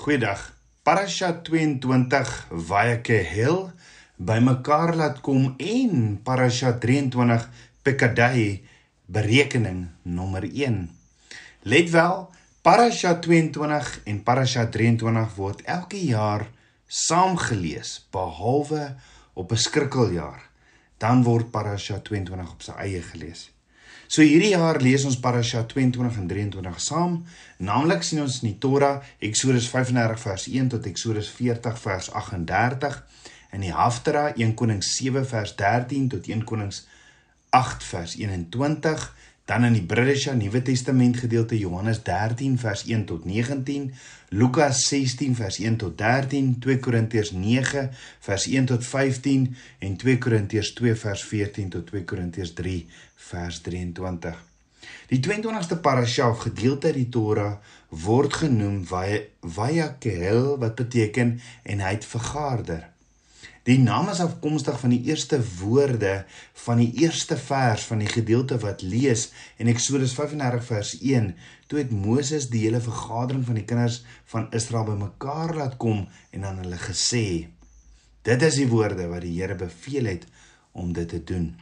Goeiedag. Parasha 22 Vayakehel bymekaar laat kom en Parasha 23 Pekadai berekening nommer 1. Let wel, Parasha 22 en Parasha 23 word elke jaar saam gelees behalwe op 'n skrikkeljaar. Dan word Parasha 22 op sy eie gelees. So hierdie jaar lees ons Parasha 22 en 23 saam. Naamlik sien ons in die Torah Eksodus 35 vers 1 tot Eksodus 40 vers 38 in die Haftara 1 Konings 7 vers 13 tot 1 Konings 8 vers 21 dan in die Britse Nuwe Testament gedeelte Johannes 13 vers 1 tot 19, Lukas 16 vers 1 tot 13, 2 Korintiërs 9 vers 1 tot 15 en 2 Korintiërs 2 vers 14 tot 2 Korintiërs 3 vers 23. Die 22ste parasha of gedeelte uit die Torah word genoem Vayakehel wat beteken en hy het vergader. Die naam is afkomstig van die eerste woorde van die eerste vers van die gedeelte wat lees in Eksodus 35 vers 1. Toe het Moses die hele vergadering van die kinders van Israel bymekaar laat kom en aan hulle gesê: Dit is die woorde wat die Here beveel het om dit te doen.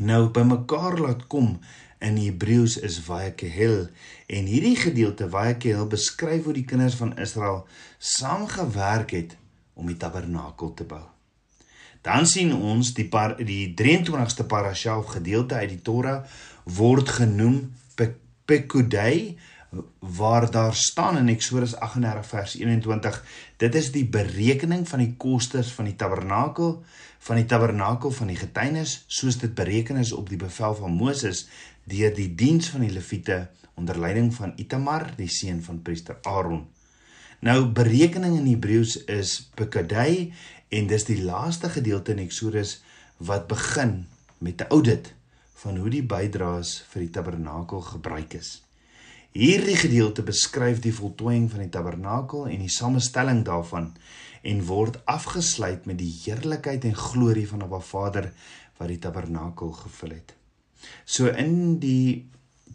Nou bymekaar laat kom in Hebreëus is Vayakehel en hierdie gedeelte Vayakehel beskryf hoe die kinders van Israel saamgewerk het om die tabernakel te bou. Dan sien ons die par, die 23ste parasha of gedeelte uit die Torah word genoem Pekudei waar daar staan in Eksodus 38 vers 21 dit is die berekening van die kostes van die tabernakel van die tabernakel van die getuienis soos dit bereken is op die bevel van Moses deur die diens van die leviete onder leiding van Itamar die seun van priester Aaron Nou berekening in Hebreëus is Pekadai en dis die laaste gedeelte in Eksodus wat begin met 'n audit van hoe die bydraes vir die tabernakel gebruik is. Hierdie gedeelte beskryf die voltooiing van die tabernakel en die samestelling daarvan en word afgesluit met die heerlikheid en glorie van Abba Vader wat die tabernakel gevul het. So in die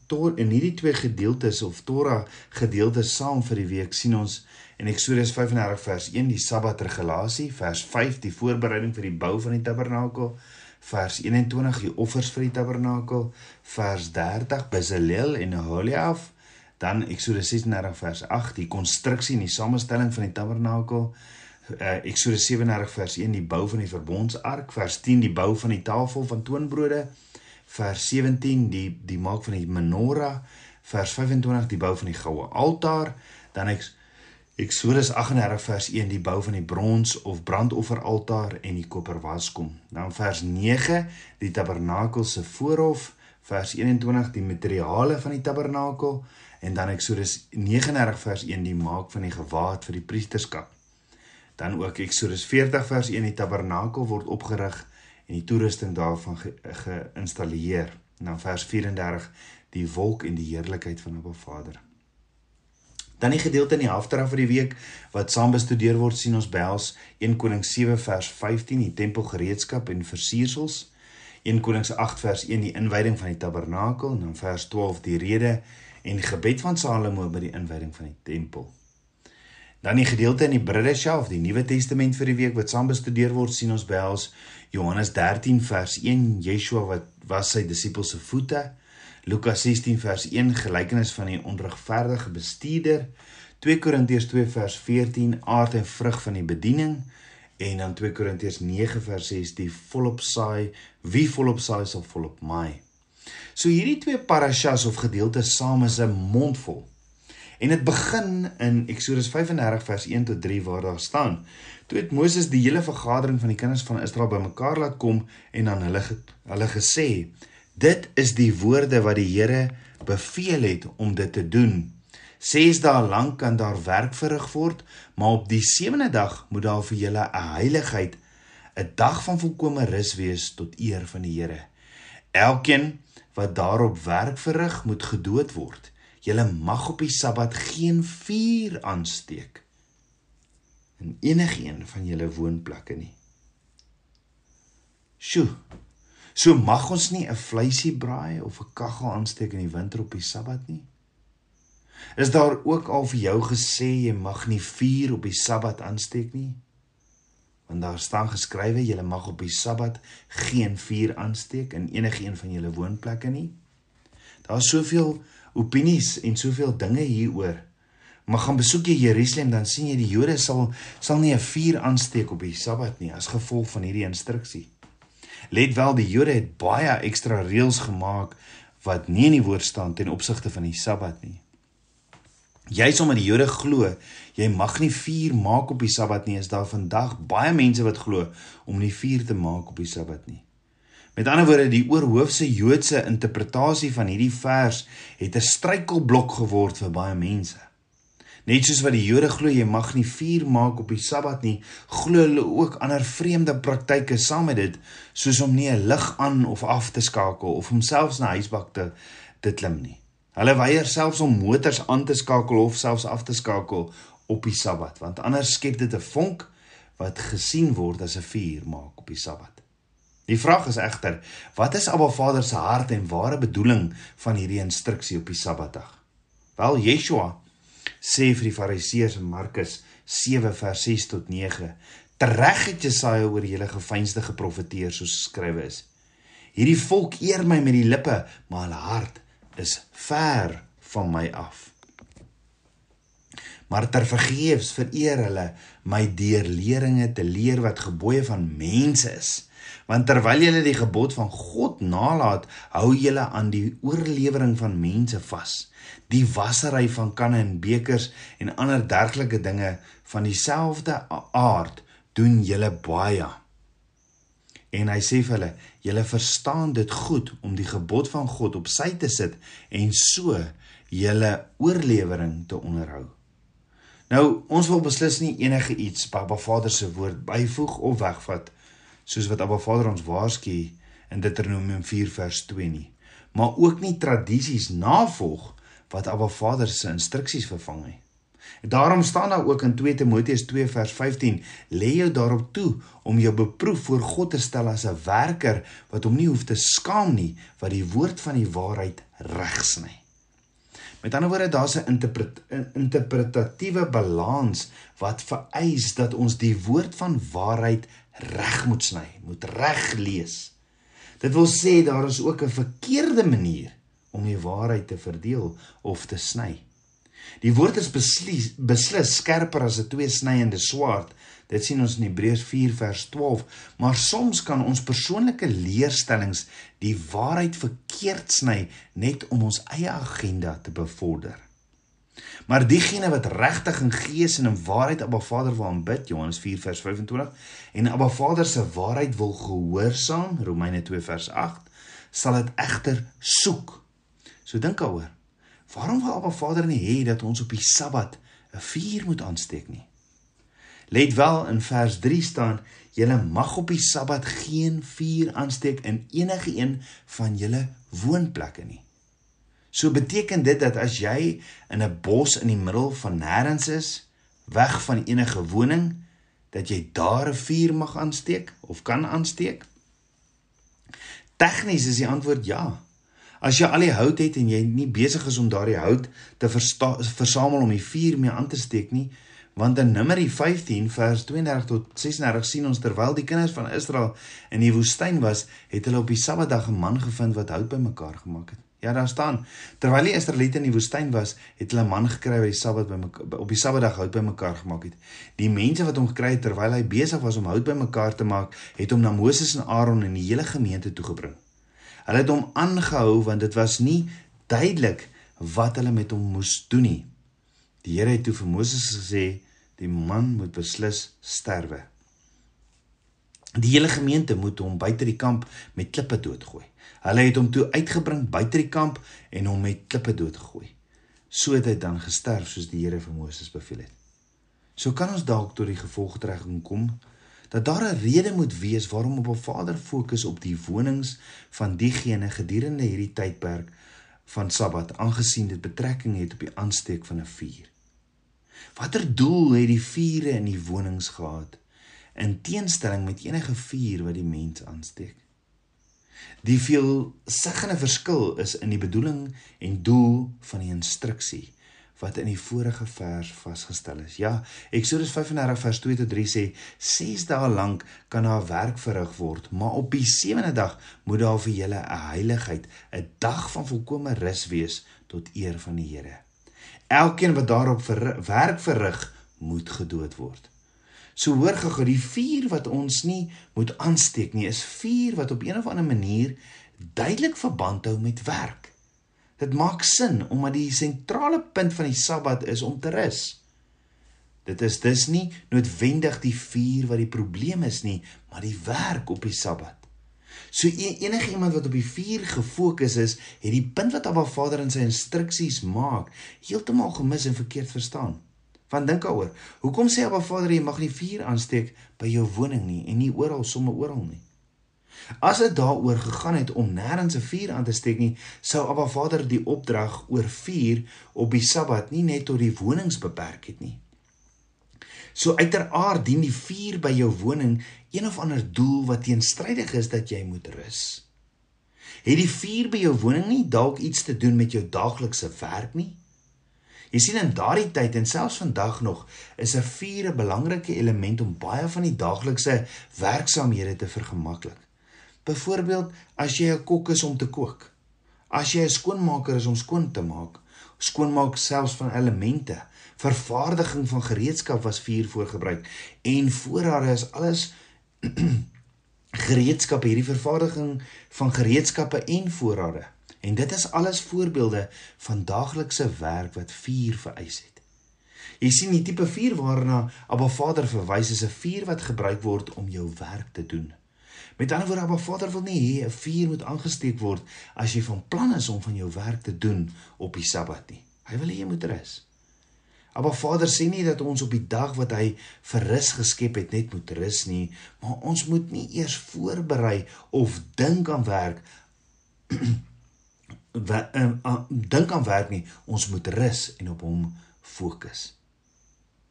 Tor in hierdie twee gedeeltes of Torah gedeeltes saam vir die week sien ons in Eksodus 35 vers 1 die Sabbat regulasie, vers 5 die voorbereiding vir die bou van die tabernakel, vers 21 die offers vir die tabernakel, vers 30 Bezalel en Aholiab, dan Eksodus 36 vers 8 die konstruksie en die samestelling van die tabernakel, uh, Eksodus 37 vers 1 die bou van die verbondsark, vers 10 die bou van die tafel van toonbrode vers 17 die die maak van die menorah, vers 25 die bou van die goue altaar, dan ek Eksodus 38 vers 1 die bou van die brons of brandofferaltaar en die koperwaskom. Dan vers 9 die tabernakel se voorhof, vers 21 die materiale van die tabernakel en dan Eksodus 39 vers 1 die maak van die gewaad vir die priesterskap. Dan ook Eksodus 40 vers 1 die tabernakel word opgerig en die toerusting daarvan geïnstalleer. Ge dan vers 34 die wolk en die heerlikheid van Abba Vader. Dan die gedeelte in die Haftara vir die week wat saam bestudeer word sien ons behels 1 Konings 7 vers 15 die tempelgereedskap en versiersels 1 Konings 8 vers 1 die inwyding van die tabernakel en dan vers 12 die rede en gebed van Salomo by die inwyding van die tempel. Dan die gedeelte in die Britse of die Nuwe Testament vir die week wat saam bestudeer word, sien ons behels Johannes 13 vers 1 Yeshua wat was sy disippels se voete. Lukas 16 vers 1 gelykenis van die onregverdige bestuurder. 2 Korintiërs 2 vers 14 aard en vrug van die bediening en dan 2 Korintiërs 9 vers 6 die volop saai wie volop saai sal volop maai. So hierdie twee parashas of gedeeltes saam is 'n mondvol. En dit begin in Eksodus 35 vers 1 tot 3 waar daar staan: Toe het Moses die hele vergadering van die kinders van Israel bymekaar laat kom en aan hulle hulle gesê: Dit is die woorde wat die Here beveel het om dit te doen. Ses dae lank kan daar werk verrig word, maar op die sewende dag moet daar vir julle 'n heiligheid, 'n dag van volkomme rus wees tot eer van die Here. Elkeen wat daarop werk verrig, moet gedood word. Julle mag op die Sabbat geen vuur aansteek in enigiemand van julle woonplekke nie. Sjoe. So mag ons nie 'n vleisie braai of 'n kaggel aansteek in die winter op die Sabbat nie. Is daar ook al vir jou gesê jy mag nie vuur op die Sabbat aansteek nie? Want daar staan geskrywe jy mag op die Sabbat geen vuur aansteek in enige een van julle woonplekke nie. Daar's soveel opinies en soveel dinge hieroor. Maar gaan besoek jy Jerusalem dan sien jy die Jode sal sal nie 'n vuur aansteek op die Sabbat nie as gevolg van hierdie instruksie. Let wel die Jode het baie ekstra reëls gemaak wat nie in die woord staan ten opsigte van die Sabbat nie. Jy's omdat die Jode glo jy mag nie vuur maak op die Sabbat nie, is daar vandag baie mense wat glo om nie vuur te maak op die Sabbat nie. Met ander woorde, die oorhoofse Joodse interpretasie van hierdie vers het 'n struikelblok geword vir baie mense. Net soos wat die Jode glo jy mag nie vuur maak op die Sabbat nie, glo hulle ook ander vreemde praktyke saam met dit, soos om nie 'n lig aan of af te skakel of om selfs na huisbak te te klim nie. Hulle weier selfs om motors aan te skakel of selfs af te skakel op die Sabbat, want anders skep dit 'n vonk wat gesien word as 'n vuur maak op die Sabbat. Die vraag is egter, wat is Abba Vader se hart en ware bedoeling van hierdie instruksie op die Sabbatdag? Wel Yeshua sê vir die Fariseërs in Markus 7 vers 6 tot 9: "Tereg het Jesaja oor julle gefeinsde geprofeteer soos geskrywe is. Hierdie volk eer my met die lippe, maar hulle hart is ver van my af." Maar ter vergeefs vereer hulle my deur leringe te leer wat gebooie van mense is Want terwyl julle die gebod van God nalat, hou julle aan die oorlewering van mense vas. Die wassery van kanne en bekers en ander dergelike dinge van dieselfde aard doen julle baie. En hy sê vir hulle, julle verstaan dit goed om die gebod van God op sy te sit en so julle oorlewering te onderhou. Nou, ons wil beslis nie enige iets Baba Vader se woord byvoeg of wegvat soos wat Abba Vader ons waarsku in Deuteronomium 4 vers 2 nie, maar ook nie tradisies navolg wat Abba Vader se instruksies vervang nie. Daarom staan daar ook in 2 Timoteus 2 vers 15: "Lê jou daarop toe om jou beproef voor God te stel as 'n werker wat hom nie hoef te skaam nie, wat die woord van die waarheid regsny." Met ander woorde, daar's 'n interpret, interpretatiewe balans wat vereis dat ons die woord van waarheid reg moet sny, moet reg lees. Dit wil sê daar is ook 'n verkeerde manier om die waarheid te verdeel of te sny. Die woord is beslis, beslis skerper as 'n tweesnyende swaard. Dit sien ons in Hebreërs 4 vers 12, maar soms kan ons persoonlike leerstellings die waarheid verkeerd sny net om ons eie agenda te bevorder. Maar diegene wat regtig in gees en in waarheid Abba Vader wil aanbid, Johannes 4 vers 25, en Abba Vader se waarheid wil gehoorsaam, Romeine 2 vers 8, sal dit egter soek. So dink daaroor. Waarom wil Abba Vader nie hê dat ons op die Sabbat 'n vuur moet aansteek nie? Let wel in vers 3 staan: "Julle mag op die Sabbat geen vuur aansteek in enige een van julle woonplekke nie." So beteken dit dat as jy in 'n bos in die middel van nêrens is, weg van enige woning, dat jy daar 'n vuur mag aansteek of kan aansteek? Tegnies is die antwoord ja. As jy al die hout het en jy nie besig is om daardie hout te versamel om die vuur mee aan te steek nie, want in Numeri 15 vers 32 tot 36 sien ons terwyl die kinders van Israel in die woestyn was, het hulle op die Sabbatdag 'n man gevind wat hout bymekaar gemaak het. Ja, daar staan. Terwyl die Israeliete in die woestyn was, het hulle 'n man gekry wat die Sabbat by op die Sabbatdag hout bymekaar gemaak het. Die mense wat hom gekry het terwyl hy besig was om hout bymekaar te maak, het hom na Moses en Aaron en die hele gemeente toegebring. Hulle het hom aangehou want dit was nie duidelik wat hulle met hom moes doen nie. Die Here het toe vir Moses gesê, die man moet beslis sterwe. Die hele gemeente moet hom buite die kamp met klippe doodgooi. Hulle het hom toe uitgebring buite die kamp en hom met klippe doodgegooi. So het hy dan gesterf soos die Here vir Moses beveel het. So kan ons dalk tot die gevolgtrekking kom dat daar 'n rede moet wees waarom op 'n Vader fokus op die wonings van diegene gedurende hierdie tydperk van Sabbat aangesien dit betrekking het op die aansteek van 'n vuur. Watter doel het die vure in die wonings gehad? in teenstelling met enige vuur wat die mens aansteek. Die veelsiggende verskil is in die bedoeling en doel van die instruksie wat in die vorige vers vasgestel is. Ja, Eksodus 35 vers 2 tot 3 sê 6 dae lank kan daar werk verrig word, maar op die sewende dag moet daar vir julle 'n heiligheid, 'n dag van volkomme rus wees tot eer van die Here. Elkeen wat daarop ver, werk verrig, moet gedood word. So hoor gou, die vuur wat ons nie moet aansteek nie, is vuur wat op een of ander manier duidelik verband hou met werk. Dit maak sin omdat die sentrale punt van die Sabbat is om te rus. Dit is dus nie noodwendig die vuur wat die probleem is nie, maar die werk op die Sabbat. So e-, enige iemand wat op die vuur gefokus is, het die punt wat Abba Vader in sy instruksies maak, heeltemal gemis en verkeerd verstaan. Want dink daaroor, hoekom sê Abba Vader jy mag nie vuur aansteek by jou woning nie en nie oral sommer oral nie? As dit daaroor gegaan het om nêrens 'n vuur aan te steek nie, sou Abba Vader die opdrag oor vuur op die Sabbat nie net tot die wonings beperk het nie. So uiteraard dien die vuur by jou woning een of ander doel wat teenstrydig is dat jy moet rus. Het die vuur by jou woning nie dalk iets te doen met jou daaglikse werk nie? Jy sien in daardie tyd en selfs vandag nog is 'n vuur 'n belangrike element om baie van die daaglikse werksaamhede te vergemaklik. Byvoorbeeld, as jy 'n kok is om te kook, as jy 'n skoonmaker is om skoon te maak, skoonmaak selfs van elemente, vervaardiging van gereedskap was vuur voorgebruik en voorrade is alles gereedskappe hierdie vervaardiging van gereedskappe en voorrade. En dit is alles voorbeelde van daaglikse werk wat vuur vereis het. Jy sien die tipe vuur waarna Abba Vader verwys is 'n vuur wat gebruik word om jou werk te doen. Met ander woorde, Abba Vader wil nie hê 'n vuur moet aangesteek word as jy van plan is om van jou werk te doen op die Sabbat nie. Hy wil hê jy moet rus. Abba Vader sê nie dat ons op die dag wat hy vir rus geskep het net moet rus nie, maar ons moet nie eers voorberei of dink aan werk uh, dink aan werk nie. Ons moet rus en op hom fokus.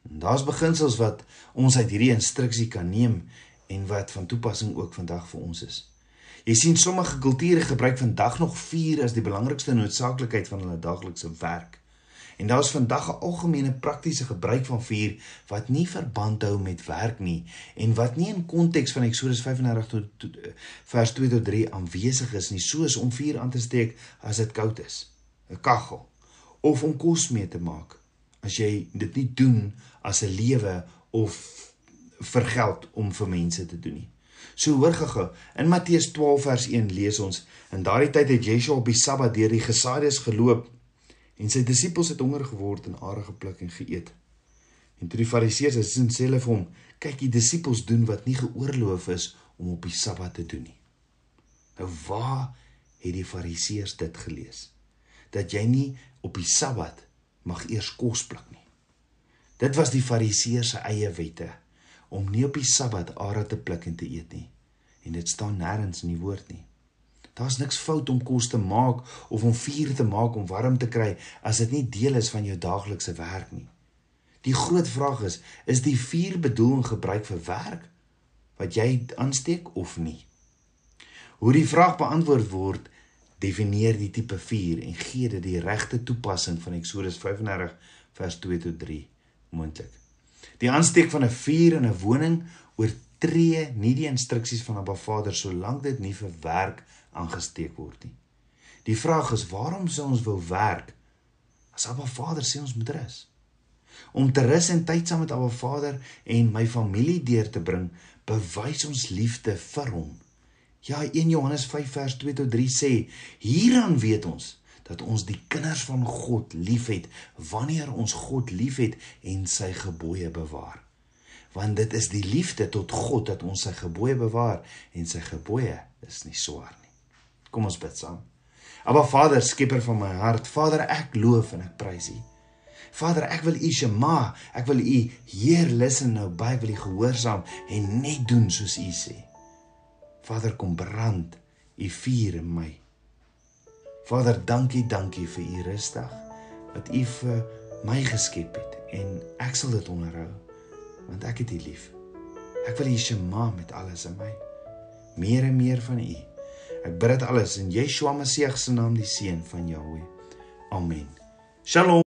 Daar's beginsels wat ons uit hierdie instruksie kan neem en wat van toepassing ook vandag vir ons is. Jy sien sommige kulture gebruik vandag nog vuur as die belangrikste noodsaaklikheid van hulle daaglikse werk. En daar's vandag 'n algemene praktiese gebruik van vuur wat nie verband hou met werk nie en wat nie in konteks van Eksodus 35 tot, tot vers 2 tot 3 aanwesig is nie, soos om vuur aan te steek as dit koud is, 'n kaggel of om kos mee te maak. As jy dit nie doen as 'n lewe of vir geld om vir mense te doen nie. So hoor gou, in Matteus 12 vers 1 lees ons: In daardie tyd het Yeshua op die Sabbat deur die gesaaides geloop en sy disippels het honger geword en are gepluk en geëet. En toe die Fariseërs het sien sê hulle vir hom: "Kyk, die disippels doen wat nie geoorloof is om op die Sabbat te doen nie." Nou waar het die Fariseërs dit gelees? Dat jy nie op die Sabbat mag eers kos pluk nie. Dit was die Fariseërs se eie wette om nie op die Sabbat are te pluk en te eet nie. En dit staan nêrens in die woord nie. Daar's niks fout om kos te maak of om vuur te maak om warm te kry as dit nie deel is van jou daaglikse werk nie. Die groot vraag is, is die vuur bedoel en gebruik vir werk wat jy aansteek of nie? Hoe die vraag beantwoord word, definieer die tipe vuur en gee dit die regte toepassing van Eksodus 35 vers 2 tot 3 moontlik. Die aansteek van 'n vuur in 'n woning oortree nie die instruksies van Abba Vader solank dit nie vir werk aangesteek word nie. Die vraag is waarom sou ons wil werk as Abba Vader sê ons moet rus? Om te rus en tyd saam met Abba Vader en my familie deur te bring, bewys ons liefde vir hom. Ja, 1 Johannes 5 vers 2 tot 3 sê: "Hieraan weet ons dat ons die kinders van God liefhet wanneer ons God liefhet en sy gebooie bewaar. Want dit is die liefde tot God dat ons sy gebooie bewaar en sy gebooie is nie swaar nie. Kom ons bid saam. Aba Vader, skieper van my hart, Vader, ek loof en ek prys U. Vader, ek wil U Shema, ek wil U Heer listen nou by, wil U gehoorsaam en net doen soos U sê. Vader, kom brand U vuur in my. Vader, dankie, dankie vir u rustig wat u vir my geskep het en ek sal dit onderhou want ek het u lief. Ek wil u shema met alles in my. Meer en meer van u. Ek bid dit alles in Yeshua Messie se naam, die seun van Jahweh. Amen. Shalom.